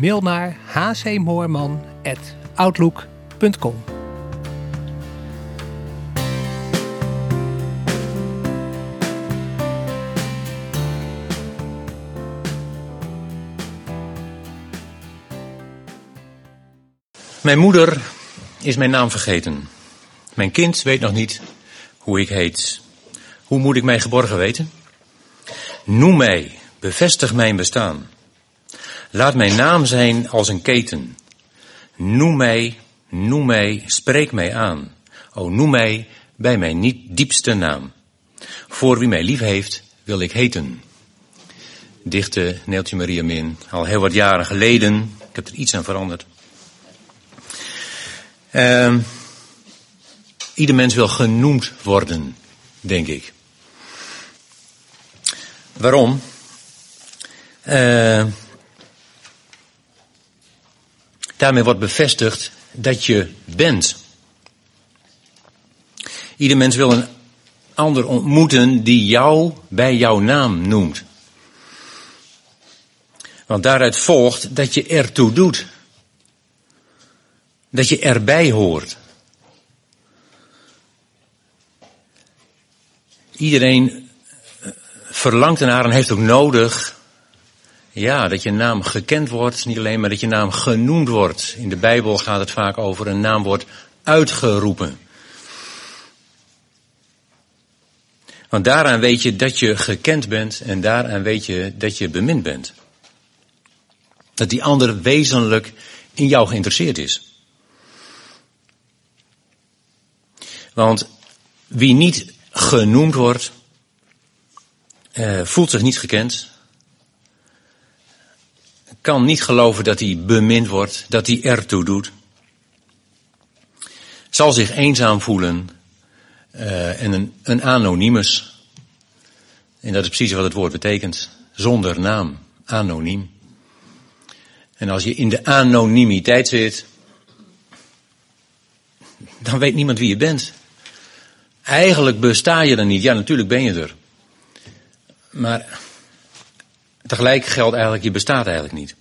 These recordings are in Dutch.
Mail naar hcmoorman.outlook.com. Mijn moeder is mijn naam vergeten. Mijn kind weet nog niet hoe ik heet. Hoe moet ik mij geborgen weten? Noem mij, bevestig mijn bestaan. Laat mijn naam zijn als een keten. Noem mij, noem mij, spreek mij aan. O, noem mij bij mijn niet diepste naam. Voor wie mij lief heeft, wil ik heten. Dichte Neeltje Maria Min, al heel wat jaren geleden. Ik heb er iets aan veranderd. Uh, ieder mens wil genoemd worden, denk ik. Waarom? Uh, daarmee wordt bevestigd dat je bent. Ieder mens wil een ander ontmoeten die jou bij jouw naam noemt. Want daaruit volgt dat je ertoe doet. Dat je erbij hoort. Iedereen eh, verlangt ernaar en heeft ook nodig ja, dat je naam gekend wordt, niet alleen maar dat je naam genoemd wordt. In de Bijbel gaat het vaak over een naam wordt uitgeroepen. Want daaraan weet je dat je gekend bent en daaraan weet je dat je bemind bent. Dat die ander wezenlijk in jou geïnteresseerd is. Want wie niet genoemd wordt, eh, voelt zich niet gekend, kan niet geloven dat hij bemind wordt, dat hij ertoe doet. Zal zich eenzaam voelen uh, en een, een anonymus. En dat is precies wat het woord betekent. Zonder naam, anoniem. En als je in de anonimiteit zit, dan weet niemand wie je bent. Eigenlijk besta je er niet. Ja, natuurlijk ben je er. Maar tegelijk geldt eigenlijk, je bestaat eigenlijk niet.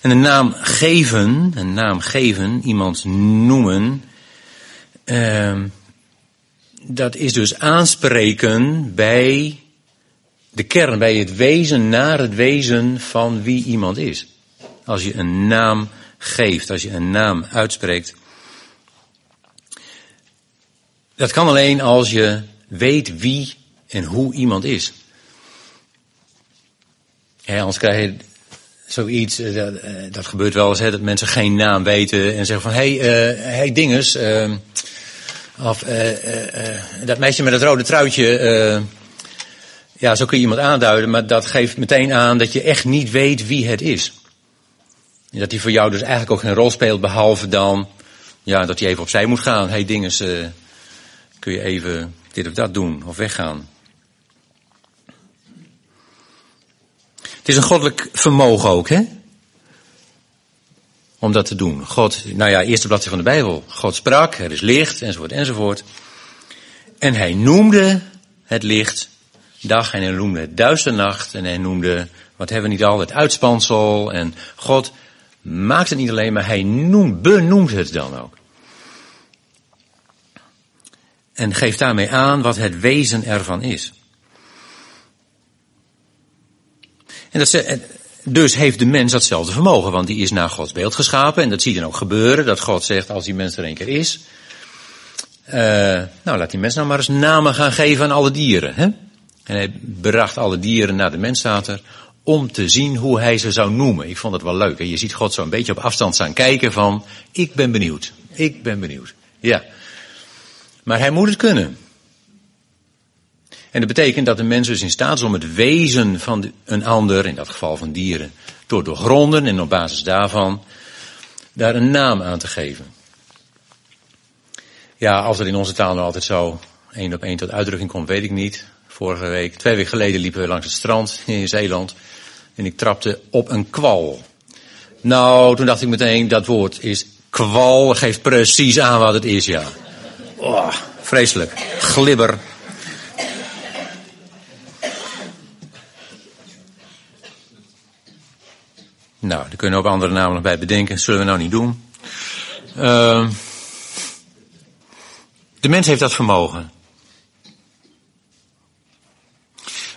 En een naam geven, een naam geven, iemand noemen, uh, dat is dus aanspreken bij de kern, bij het wezen, naar het wezen van wie iemand is. Als je een naam geeft, als je een naam uitspreekt. Dat kan alleen als je weet wie en hoe iemand is. Anders krijg je zoiets, eh, dat, eh, dat gebeurt wel eens, hè, dat mensen geen naam weten en zeggen van, hé, hey, uh, hey dinges, of dat meisje met het rode truitje, ja, zo kun je iemand aanduiden, maar dat geeft meteen aan dat je echt niet weet wie het is. En dat hij voor jou dus eigenlijk ook geen rol speelt, behalve dan, ja, dat hij even opzij moet gaan. Hé hey, dinges, kun je even dit of dat doen of weggaan. Het is een goddelijk vermogen ook, hè? Om dat te doen. God, nou ja, eerste bladzijde van de Bijbel. God sprak, er is licht, enzovoort, enzovoort. En hij noemde het licht dag en hij noemde het duister nacht. En hij noemde, wat hebben we niet al, het uitspansel. En God maakt het niet alleen, maar hij noemt, benoemt het dan ook. En geeft daarmee aan wat het wezen ervan is. En dat, dus heeft de mens datzelfde vermogen, want die is naar Gods beeld geschapen. En dat zie je dan ook gebeuren, dat God zegt als die mens er een keer is. Uh, nou, laat die mens nou maar eens namen gaan geven aan alle dieren. Hè? En hij bracht alle dieren naar de mens, om te zien hoe hij ze zou noemen. Ik vond het wel leuk. Hè? Je ziet God zo een beetje op afstand staan kijken van, ik ben benieuwd. Ik ben benieuwd. Ja. Maar hij moet het kunnen. En dat betekent dat de mens dus in staat is om het wezen van een ander, in dat geval van dieren, door doorgronden en op basis daarvan daar een naam aan te geven. Ja, als er in onze taal nou altijd zo één op één tot uitdrukking komt, weet ik niet. Vorige week, twee weken geleden liepen we langs het strand in Zeeland en ik trapte op een kwal. Nou, toen dacht ik meteen, dat woord is kwal, geeft precies aan wat het is, ja. Oh, vreselijk. Glibber. Nou, daar kunnen ook andere namen nog bij bedenken. Zullen we nou niet doen. Uh, de mens heeft dat vermogen.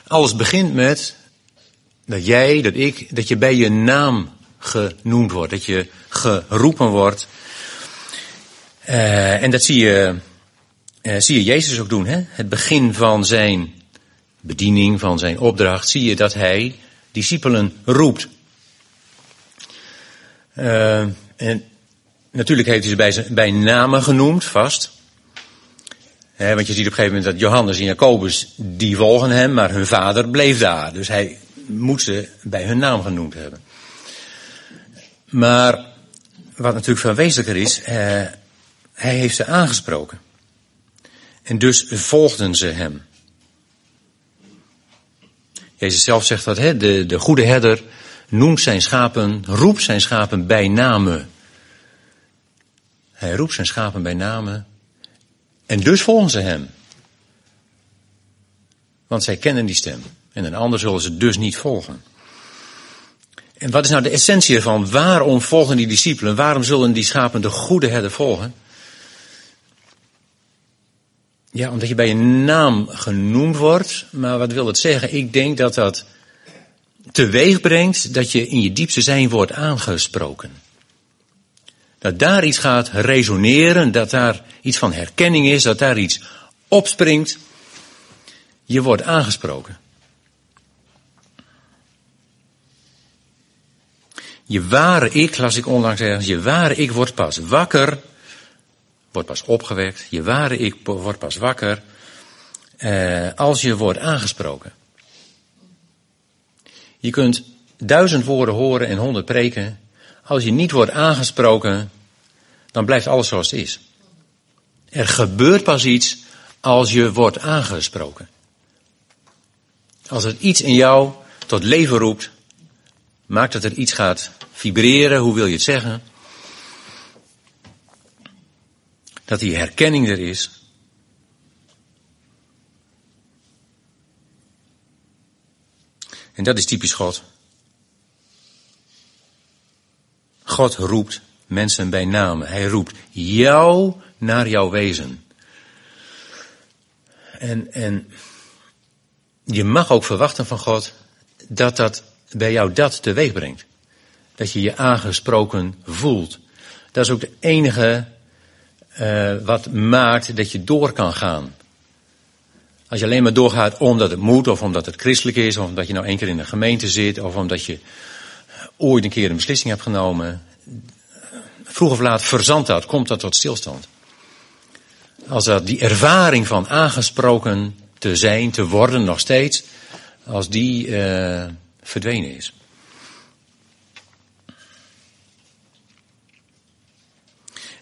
Alles begint met dat jij, dat ik, dat je bij je naam genoemd wordt. Dat je geroepen wordt. Uh, en dat zie je, uh, zie je Jezus ook doen. Hè? Het begin van zijn bediening, van zijn opdracht, zie je dat hij discipelen roept. Uh, en natuurlijk heeft hij ze bij, bij namen genoemd, vast. Want je ziet op een gegeven moment dat Johannes en Jacobus, die volgen hem, maar hun vader bleef daar. Dus hij moet ze bij hun naam genoemd hebben. Maar wat natuurlijk veel wezenlijker is, uh, hij heeft ze aangesproken. En dus volgden ze hem. Jezus zelf zegt dat, hè, de, de goede herder noemt zijn schapen, roept zijn schapen bij namen. Hij roept zijn schapen bij namen. En dus volgen ze hem. Want zij kennen die stem. En een ander zullen ze dus niet volgen. En wat is nou de essentie ervan? Waarom volgen die discipelen? Waarom zullen die schapen de goede herder volgen? Ja, omdat je bij je naam genoemd wordt. Maar wat wil het zeggen? Ik denk dat dat teweeg brengt dat je in je diepste zijn wordt aangesproken. Dat daar iets gaat resoneren, dat daar iets van herkenning is, dat daar iets opspringt. Je wordt aangesproken. Je ware ik, las ik onlangs ergens, je ware ik wordt pas wakker, wordt pas opgewekt, je ware ik wordt pas wakker eh, als je wordt aangesproken. Je kunt duizend woorden horen en honderd preken. Als je niet wordt aangesproken, dan blijft alles zoals het is. Er gebeurt pas iets als je wordt aangesproken. Als er iets in jou tot leven roept, maakt dat er iets gaat vibreren, hoe wil je het zeggen? Dat die herkenning er is. En dat is typisch God. God roept mensen bij naam. Hij roept jou naar jouw wezen. En, en je mag ook verwachten van God dat dat bij jou dat teweeg brengt. Dat je je aangesproken voelt. Dat is ook de enige uh, wat maakt dat je door kan gaan. Als je alleen maar doorgaat omdat het moet, of omdat het christelijk is, of omdat je nou één keer in een gemeente zit, of omdat je ooit een keer een beslissing hebt genomen. Vroeg of laat verzandt dat, komt dat tot stilstand. Als dat die ervaring van aangesproken te zijn, te worden nog steeds, als die uh, verdwenen is.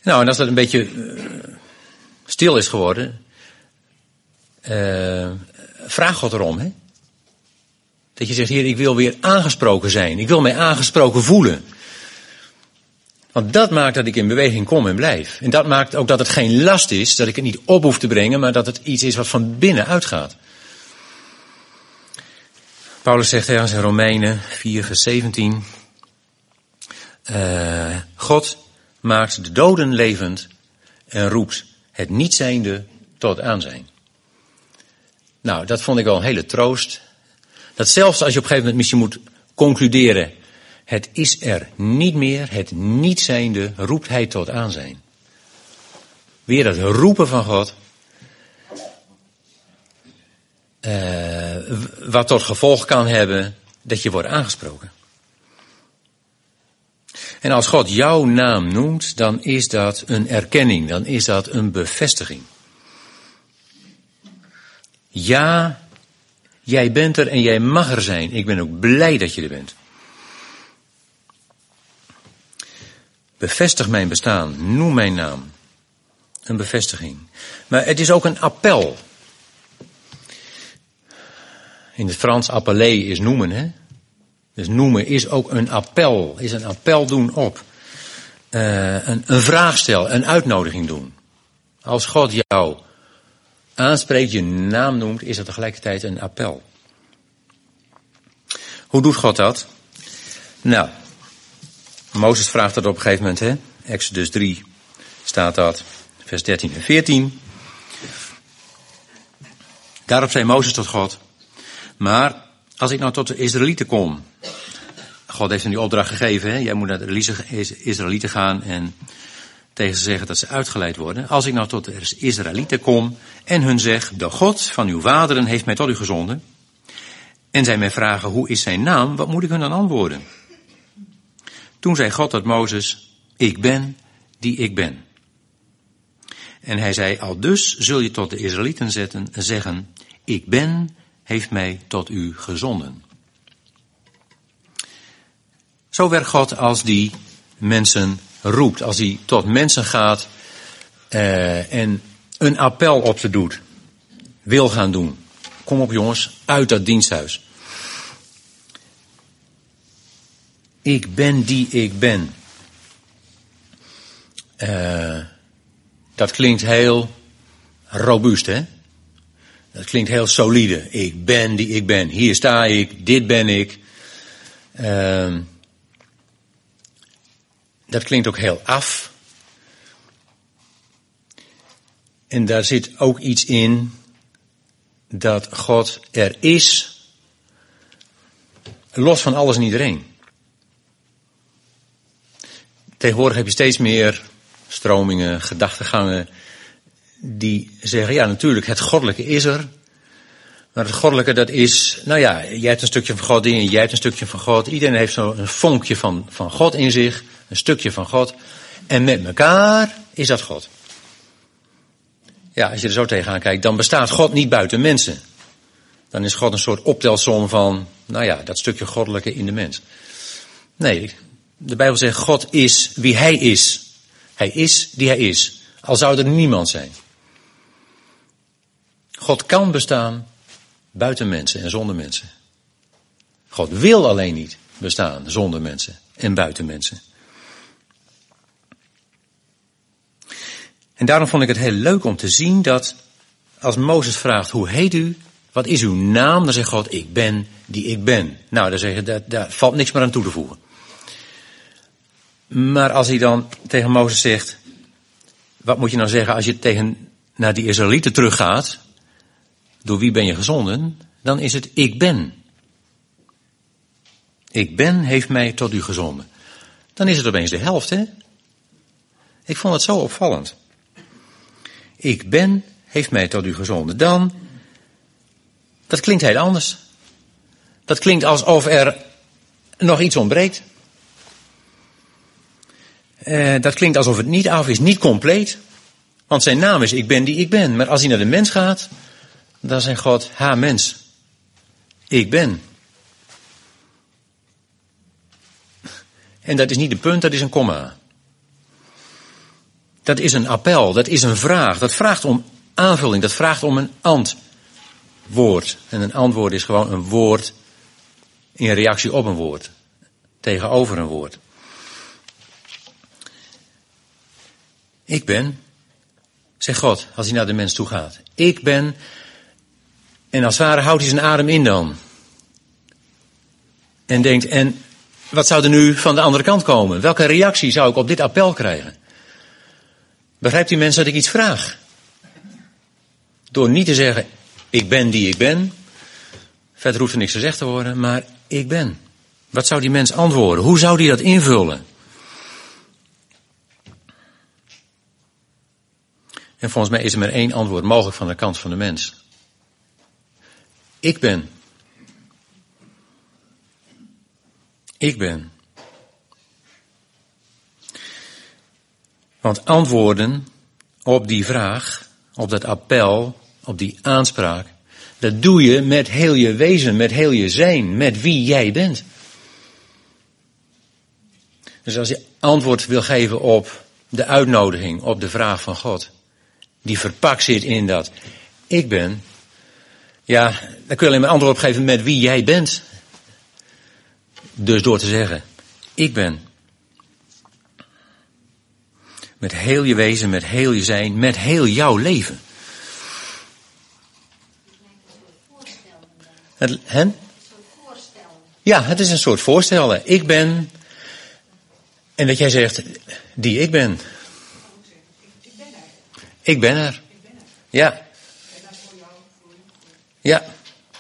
Nou, en als dat een beetje uh, stil is geworden, uh, vraag God erom. Hè? Dat je zegt, Heer, ik wil weer aangesproken zijn. Ik wil mij aangesproken voelen. Want dat maakt dat ik in beweging kom en blijf. En dat maakt ook dat het geen last is, dat ik het niet op hoef te brengen, maar dat het iets is wat van binnen uitgaat. Paulus zegt ergens in Romeinen 4, vers 17. Uh, God maakt de doden levend en roept het niet zijnde tot aanzijn. Nou, dat vond ik wel een hele troost. Dat zelfs als je op een gegeven moment misschien moet concluderen, het is er niet meer, het niet zijnde, roept hij tot aanzijn. Weer het roepen van God. Uh, wat tot gevolg kan hebben dat je wordt aangesproken. En als God jouw naam noemt, dan is dat een erkenning, dan is dat een bevestiging. Ja, jij bent er en jij mag er zijn. Ik ben ook blij dat je er bent. Bevestig mijn bestaan, noem mijn naam. Een bevestiging. Maar het is ook een appel. In het Frans appelé is noemen, hè? Dus noemen is ook een appel, is een appel doen op. Uh, een, een vraag stellen, een uitnodiging doen. Als God jou aanspreekt, je naam noemt, is dat tegelijkertijd een appel. Hoe doet God dat? Nou, Mozes vraagt dat op een gegeven moment, hè? Exodus 3 staat dat, vers 13 en 14. Daarop zei Mozes tot God, maar als ik nou tot de Israëlieten kom, God heeft hem die opdracht gegeven, hè? jij moet naar de Israëlieten gaan en tegen ze zeggen dat ze uitgeleid worden. Als ik nou tot de Israëlieten kom en hun zeg, de God van uw vaderen heeft mij tot u gezonden, en zij mij vragen, hoe is zijn naam, wat moet ik hun dan antwoorden? Toen zei God tot Mozes, ik ben die ik ben. En hij zei, al dus zul je tot de Israëlieten zetten, zeggen, ik ben heeft mij tot u gezonden. Zo werkt God als die mensen roept, als hij tot mensen gaat uh, en een appel op ze doet, wil gaan doen. Kom op jongens, uit dat diensthuis. Ik ben die ik ben. Uh, dat klinkt heel robuust, hè? Dat klinkt heel solide. Ik ben die ik ben. Hier sta ik, dit ben ik. Uh, dat klinkt ook heel af. En daar zit ook iets in dat God er is, los van alles en iedereen. Tegenwoordig heb je steeds meer stromingen, gedachtegangen, die zeggen, ja natuurlijk, het goddelijke is er. Maar het goddelijke dat is, nou ja, jij hebt een stukje van God in je, jij hebt een stukje van God. Iedereen heeft zo'n vonkje van, van God in zich, een stukje van God. En met elkaar is dat God. Ja, als je er zo tegenaan kijkt, dan bestaat God niet buiten mensen. Dan is God een soort optelsom van, nou ja, dat stukje goddelijke in de mens. Nee, de Bijbel zegt, God is wie Hij is. Hij is die Hij is. Al zou er niemand zijn. God kan bestaan buiten mensen en zonder mensen. God wil alleen niet bestaan zonder mensen en buiten mensen. En daarom vond ik het heel leuk om te zien dat als Mozes vraagt, hoe heet u? Wat is uw naam? Dan zegt God, ik ben die ik ben. Nou, dan zeg daar, daar valt niks meer aan toe te voegen. Maar als hij dan tegen Mozes zegt, wat moet je nou zeggen als je tegen, naar die Israëlieten teruggaat? Door wie ben je gezonden? Dan is het ik ben. Ik ben heeft mij tot u gezonden. Dan is het opeens de helft, hè? Ik vond het zo opvallend. Ik ben heeft mij tot u gezonden. Dan, dat klinkt heel anders. Dat klinkt alsof er nog iets ontbreekt. Uh, dat klinkt alsof het niet af is, niet compleet. Want zijn naam is ik ben die ik ben. Maar als hij naar de mens gaat, dan zegt God, ha mens, ik ben. En dat is niet een punt, dat is een komma. Dat is een appel, dat is een vraag. Dat vraagt om aanvulling, dat vraagt om een antwoord. En een antwoord is gewoon een woord in reactie op een woord. Tegenover een woord. Ik ben, zegt God, als hij naar de mens toe gaat. Ik ben, en als het ware houdt hij zijn adem in dan. En denkt, en wat zou er nu van de andere kant komen? Welke reactie zou ik op dit appel krijgen? Begrijpt u mensen dat ik iets vraag? Door niet te zeggen, ik ben die ik ben. Verder hoeft er niks gezegd te worden, maar ik ben. Wat zou die mens antwoorden? Hoe zou die dat invullen? En volgens mij is er maar één antwoord mogelijk van de kant van de mens. Ik ben. Ik ben. Want antwoorden op die vraag, op dat appel, op die aanspraak, Dat doe je met heel je wezen, met heel je zijn, met wie jij bent. Dus als je antwoord wil geven op de uitnodiging, op de vraag van God, die verpakt zit in dat ik ben, ja, dan kun je alleen maar antwoord op geven met wie jij bent. Dus door te zeggen, ik ben. Met heel je wezen, met heel je zijn, met heel jouw leven. Het, hen? Ja, het is een soort voorstellen. Ik ben. En dat jij zegt, die ik ben. Ik ben er. Ja. Ja,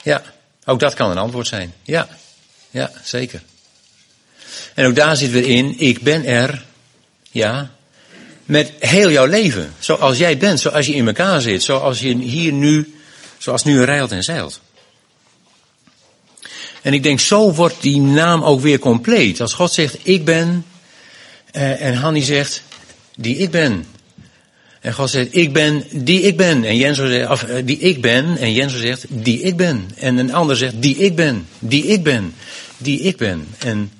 ja. Ook dat kan een antwoord zijn. Ja, ja, zeker. En ook daar zit weer in, ik ben er. Ja. Met heel jouw leven. Zoals jij bent, zoals je in elkaar zit. Zoals je hier nu, zoals nu rijlt en zeilt. En ik denk, zo wordt die naam ook weer compleet. Als God zegt, ik ben, uh, en Hanni zegt, die ik ben. En God zegt, ik ben die ik ben. En Jens zegt, uh, die ik ben. En Jens zegt, die ik ben. En een ander zegt, die ik ben. Die ik ben. Die ik ben. En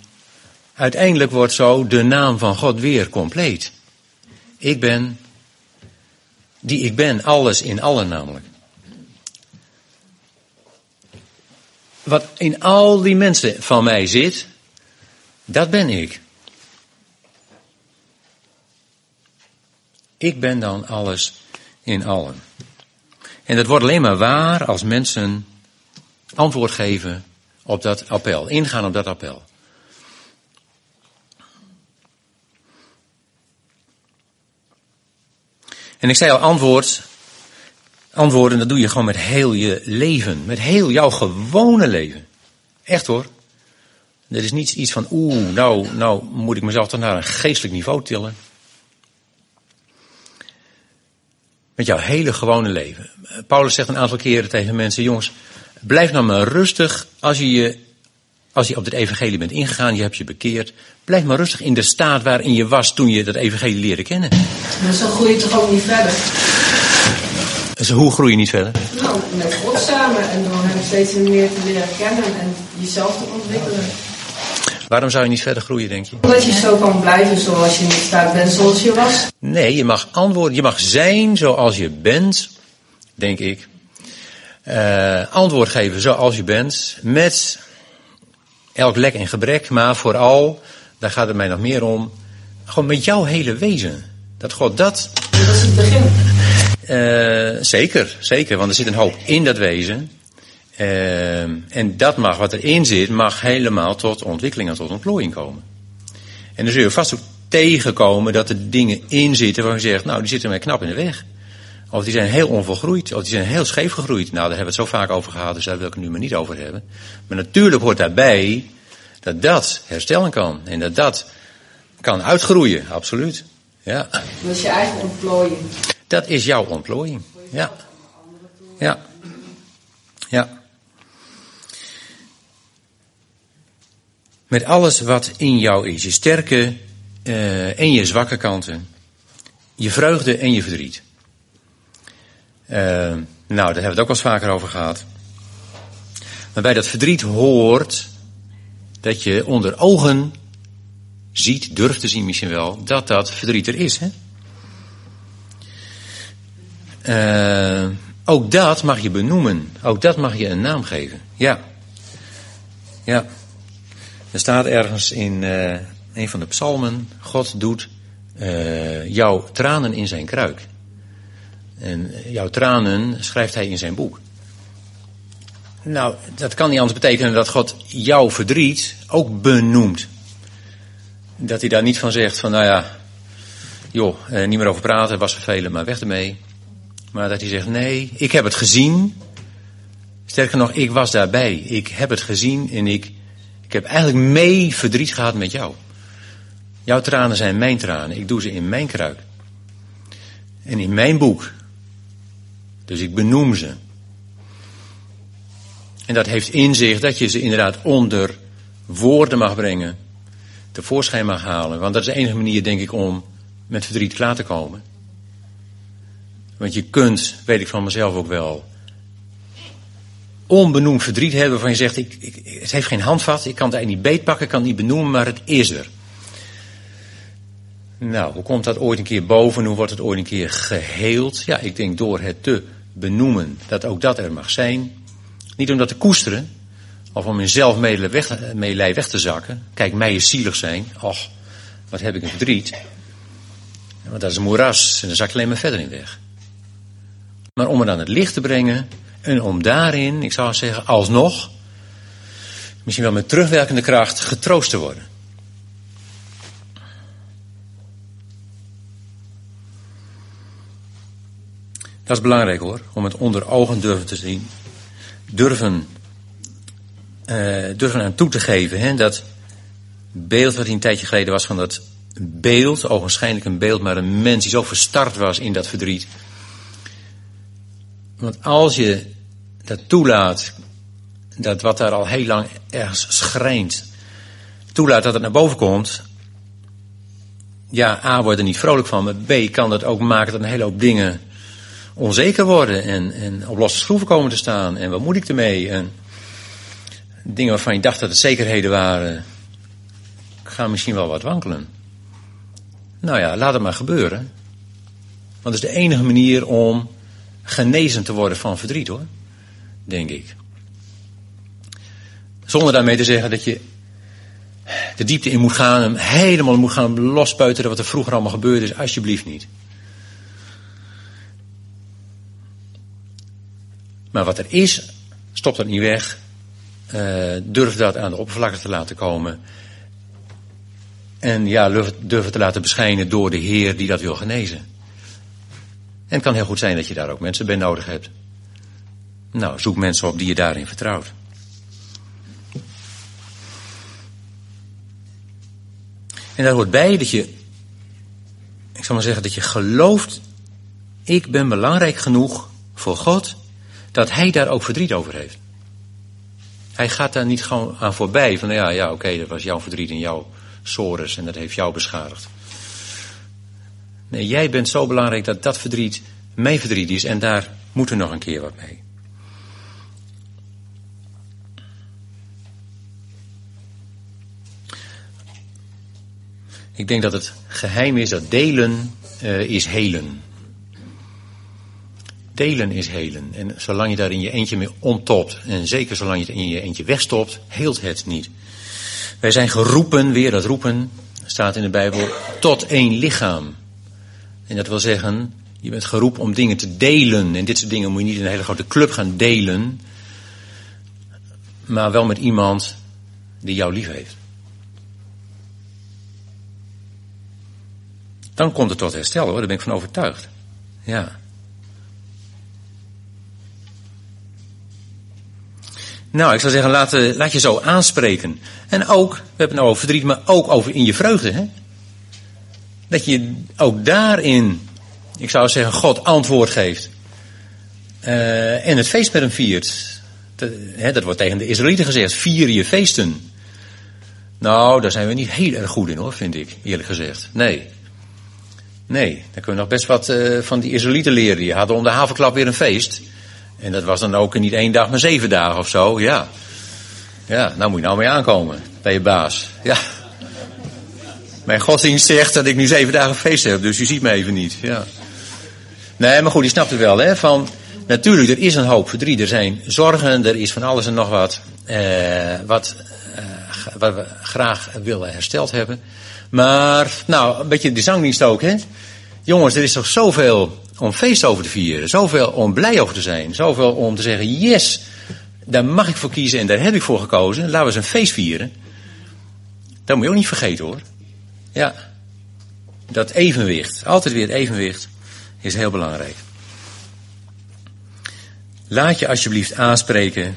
uiteindelijk wordt zo de naam van God weer compleet. Ik ben die ik ben. Alles in allen namelijk. wat in al die mensen van mij zit, dat ben ik. Ik ben dan alles in allen. En dat wordt alleen maar waar als mensen antwoord geven op dat appel, ingaan op dat appel. En ik zei al, antwoord antwoorden, dat doe je gewoon met heel je leven. Met heel jouw gewone leven. Echt hoor. Er is niet iets van, oeh, nou, nou moet ik mezelf toch naar een geestelijk niveau tillen. Met jouw hele gewone leven. Paulus zegt een aantal keren tegen mensen, jongens, blijf nou maar rustig als je, je als je op het evangelie bent ingegaan, je hebt je bekeerd. Blijf maar rustig in de staat waarin je was toen je dat evangelie leerde kennen. Maar zo groei je toch ook niet verder? Dus hoe groei je niet verder? Nou, met God samen en dan je steeds meer te leren kennen en jezelf te ontwikkelen. Waarom zou je niet verder groeien, denk je? Omdat je zo kan blijven zoals je niet staat bent zoals je was. Nee, je mag antwoorden, je mag zijn zoals je bent, denk ik. Uh, antwoord geven zoals je bent, met elk lek en gebrek, maar vooral, daar gaat het mij nog meer om, gewoon met jouw hele wezen. Dat God dat... Dat is het begin. Uh, zeker, zeker, want er zit een hoop in dat wezen. Uh, en dat mag, wat erin zit, mag helemaal tot ontwikkeling en tot ontplooiing komen. En dan zul je vast ook tegenkomen dat er dingen in zitten waar je zegt, nou die zitten mij knap in de weg. Of die zijn heel onvolgroeid, of die zijn heel scheef gegroeid. Nou, daar hebben we het zo vaak over gehad, dus daar wil ik het nu maar niet over hebben. Maar natuurlijk hoort daarbij dat dat herstellen kan. En dat dat kan uitgroeien, absoluut. Ja. Dat is je eigen ontplooiing. Dat is jouw ontplooiing. Ja. Ja. Ja. Met alles wat in jou is. Je sterke uh, en je zwakke kanten. Je vreugde en je verdriet. Uh, nou, daar hebben we het ook wel eens vaker over gehad. Maar bij dat verdriet hoort dat je onder ogen ziet, durft te zien misschien wel, dat dat verdriet er is. Hè? Uh, ook dat mag je benoemen. Ook dat mag je een naam geven. Ja. Ja. Er staat ergens in uh, een van de psalmen: God doet uh, jouw tranen in zijn kruik. En jouw tranen schrijft hij in zijn boek. Nou, dat kan niet anders betekenen dat God jouw verdriet ook benoemt. Dat hij daar niet van zegt van, nou ja, joh, niet meer over praten, was vervelend, maar weg ermee. Maar dat hij zegt, nee, ik heb het gezien. Sterker nog, ik was daarbij. Ik heb het gezien en ik, ik heb eigenlijk mee verdriet gehad met jou. Jouw tranen zijn mijn tranen. Ik doe ze in mijn kruik. En in mijn boek. Dus ik benoem ze. En dat heeft in zich dat je ze inderdaad onder woorden mag brengen. Tevoorschijn mag halen. Want dat is de enige manier, denk ik, om met verdriet klaar te komen. Want je kunt, weet ik van mezelf ook wel, onbenoemd verdriet hebt waarvan je zegt, ik, ik, het heeft geen handvat, ik kan het eigenlijk niet beetpakken, ik kan het niet benoemen, maar het is er. Nou, hoe komt dat ooit een keer boven? Hoe wordt het ooit een keer geheeld? Ja, ik denk door het te benoemen dat ook dat er mag zijn. Niet om dat te koesteren, of om in zelfmeelij weg, weg te zakken. Kijk, mij is zielig zijn. Och, wat heb ik een verdriet. Want dat is een moeras en daar zak ik alleen maar verder in weg. Maar om het aan het licht te brengen en om daarin, ik zou zeggen, alsnog, misschien wel met terugwerkende kracht, getroost te worden. Dat is belangrijk hoor, om het onder ogen durven te zien. Durven, uh, durven aan toe te geven. Hè, dat beeld wat een tijdje geleden was van dat beeld, ogenschijnlijk een beeld, maar een mens die zo verstard was in dat verdriet. Want als je dat toelaat, dat wat daar al heel lang ergens schrijnt, toelaat dat het naar boven komt, ja, A, wordt er niet vrolijk van, maar B, kan dat ook maken dat een hele hoop dingen onzeker worden en, en op losse schroeven komen te staan. En wat moet ik ermee? En dingen waarvan je dacht dat het zekerheden waren, gaan misschien wel wat wankelen. Nou ja, laat het maar gebeuren. Want dat is de enige manier om genezen te worden van verdriet hoor. Denk ik. Zonder daarmee te zeggen dat je de diepte in moet gaan en helemaal moet gaan lospeuteren wat er vroeger allemaal gebeurd is. Alsjeblieft niet. Maar wat er is, stop dat niet weg. Uh, durf dat aan de oppervlakte te laten komen. En ja, durf het te laten beschijnen door de Heer die dat wil genezen. En het kan heel goed zijn dat je daar ook mensen bij nodig hebt. Nou, zoek mensen op die je daarin vertrouwt. En daar hoort bij dat je, ik zal maar zeggen, dat je gelooft, ik ben belangrijk genoeg voor God dat hij daar ook verdriet over heeft. Hij gaat daar niet gewoon aan voorbij van ja, ja oké, dat was jouw verdriet en jouw sores en dat heeft jou beschadigd. Nee, jij bent zo belangrijk dat dat verdriet mijn verdriet is en daar moeten we nog een keer wat mee. Ik denk dat het geheim is dat delen uh, is helen. Delen is helen. En zolang je daar in je eentje mee ontopt, en zeker zolang je het in je eentje wegstopt, heelt het niet. Wij zijn geroepen, weer dat roepen, staat in de Bijbel, tot één lichaam. En dat wil zeggen, je bent geroepen om dingen te delen. En dit soort dingen moet je niet in een hele grote club gaan delen. Maar wel met iemand die jou lief heeft. Dan komt het tot herstel hoor, daar ben ik van overtuigd. Ja. Nou, ik zou zeggen, laat, eh, laat je zo aanspreken. En ook, we hebben het nou over verdriet, maar ook over in je vreugde. Hè? Dat je ook daarin, ik zou zeggen, God antwoord geeft. Uh, en het feest met hem viert. Dat, hè, dat wordt tegen de Israëlieten gezegd, vier je feesten. Nou, daar zijn we niet heel erg goed in hoor, vind ik, eerlijk gezegd. Nee. Nee, dan kunnen we nog best wat uh, van die Israëlieten leren. Die hadden om de havenklap weer een feest. En dat was dan ook niet één dag, maar zeven dagen of zo. Ja. Ja, nou moet je nou mee aankomen bij je baas. Ja. Mijn godsdienst zegt dat ik nu zeven dagen feest heb, dus u ziet me even niet. Ja. Nee, maar goed, je snapt het wel, hè? Van, natuurlijk, er is een hoop verdriet. Er zijn zorgen, er is van alles en nog wat. Eh, wat, eh, we graag willen hersteld hebben. Maar, nou, een beetje de zangdienst ook, hè? Jongens, er is toch zoveel om feest over te vieren. Zoveel om blij over te zijn. Zoveel om te zeggen, yes, daar mag ik voor kiezen en daar heb ik voor gekozen. Laten we eens een feest vieren. Dat moet je ook niet vergeten hoor. Ja, dat evenwicht, altijd weer het evenwicht, is heel belangrijk. Laat je alsjeblieft aanspreken.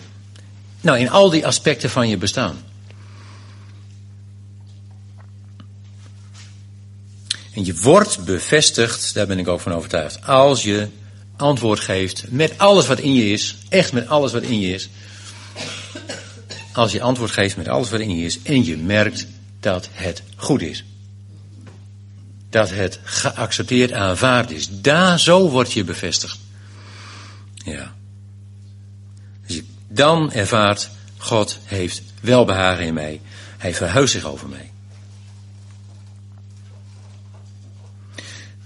Nou, in al die aspecten van je bestaan. En je wordt bevestigd, daar ben ik ook van overtuigd, als je antwoord geeft met alles wat in je is, echt met alles wat in je is. Als je antwoord geeft met alles wat in je is en je merkt dat het goed is. Dat het geaccepteerd aanvaard is. Daar zo word je bevestigd. Ja. Dus dan ervaart God heeft welbehagen in mij. Hij verheugt zich over mij.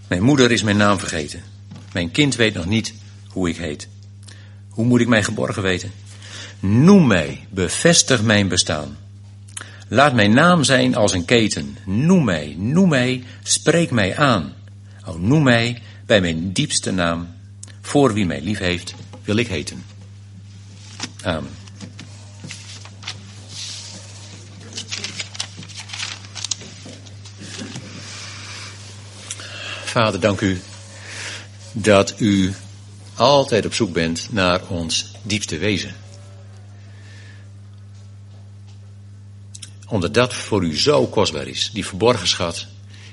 Mijn moeder is mijn naam vergeten. Mijn kind weet nog niet hoe ik heet. Hoe moet ik mij geborgen weten? Noem mij, bevestig mijn bestaan. Laat mijn naam zijn als een keten. Noem mij, noem mij, spreek mij aan. O, noem mij bij mijn diepste naam. Voor wie mij lief heeft, wil ik heten. Amen. Vader, dank u dat u altijd op zoek bent naar ons diepste wezen. Omdat dat voor u zo kostbaar is, die verborgen schat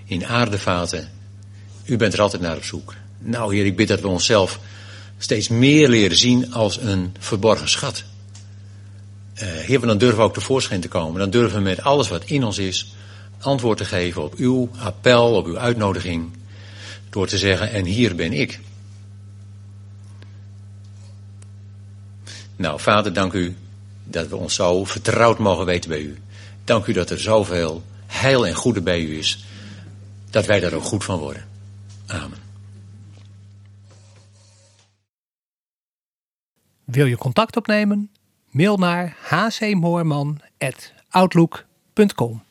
in aardevaten. U bent er altijd naar op zoek. Nou, Heer, ik bid dat we onszelf steeds meer leren zien als een verborgen schat. Uh, heer, dan durven we ook tevoorschijn te komen. Dan durven we met alles wat in ons is antwoord te geven op uw appel, op uw uitnodiging. Door te zeggen, en hier ben ik. Nou, vader, dank u dat we ons zo vertrouwd mogen weten bij u. Dank u dat er zoveel heil en goede bij u is, dat wij daar ook goed van worden. Amen. Wil je contact opnemen? Mail naar hcmoorman.outlook.com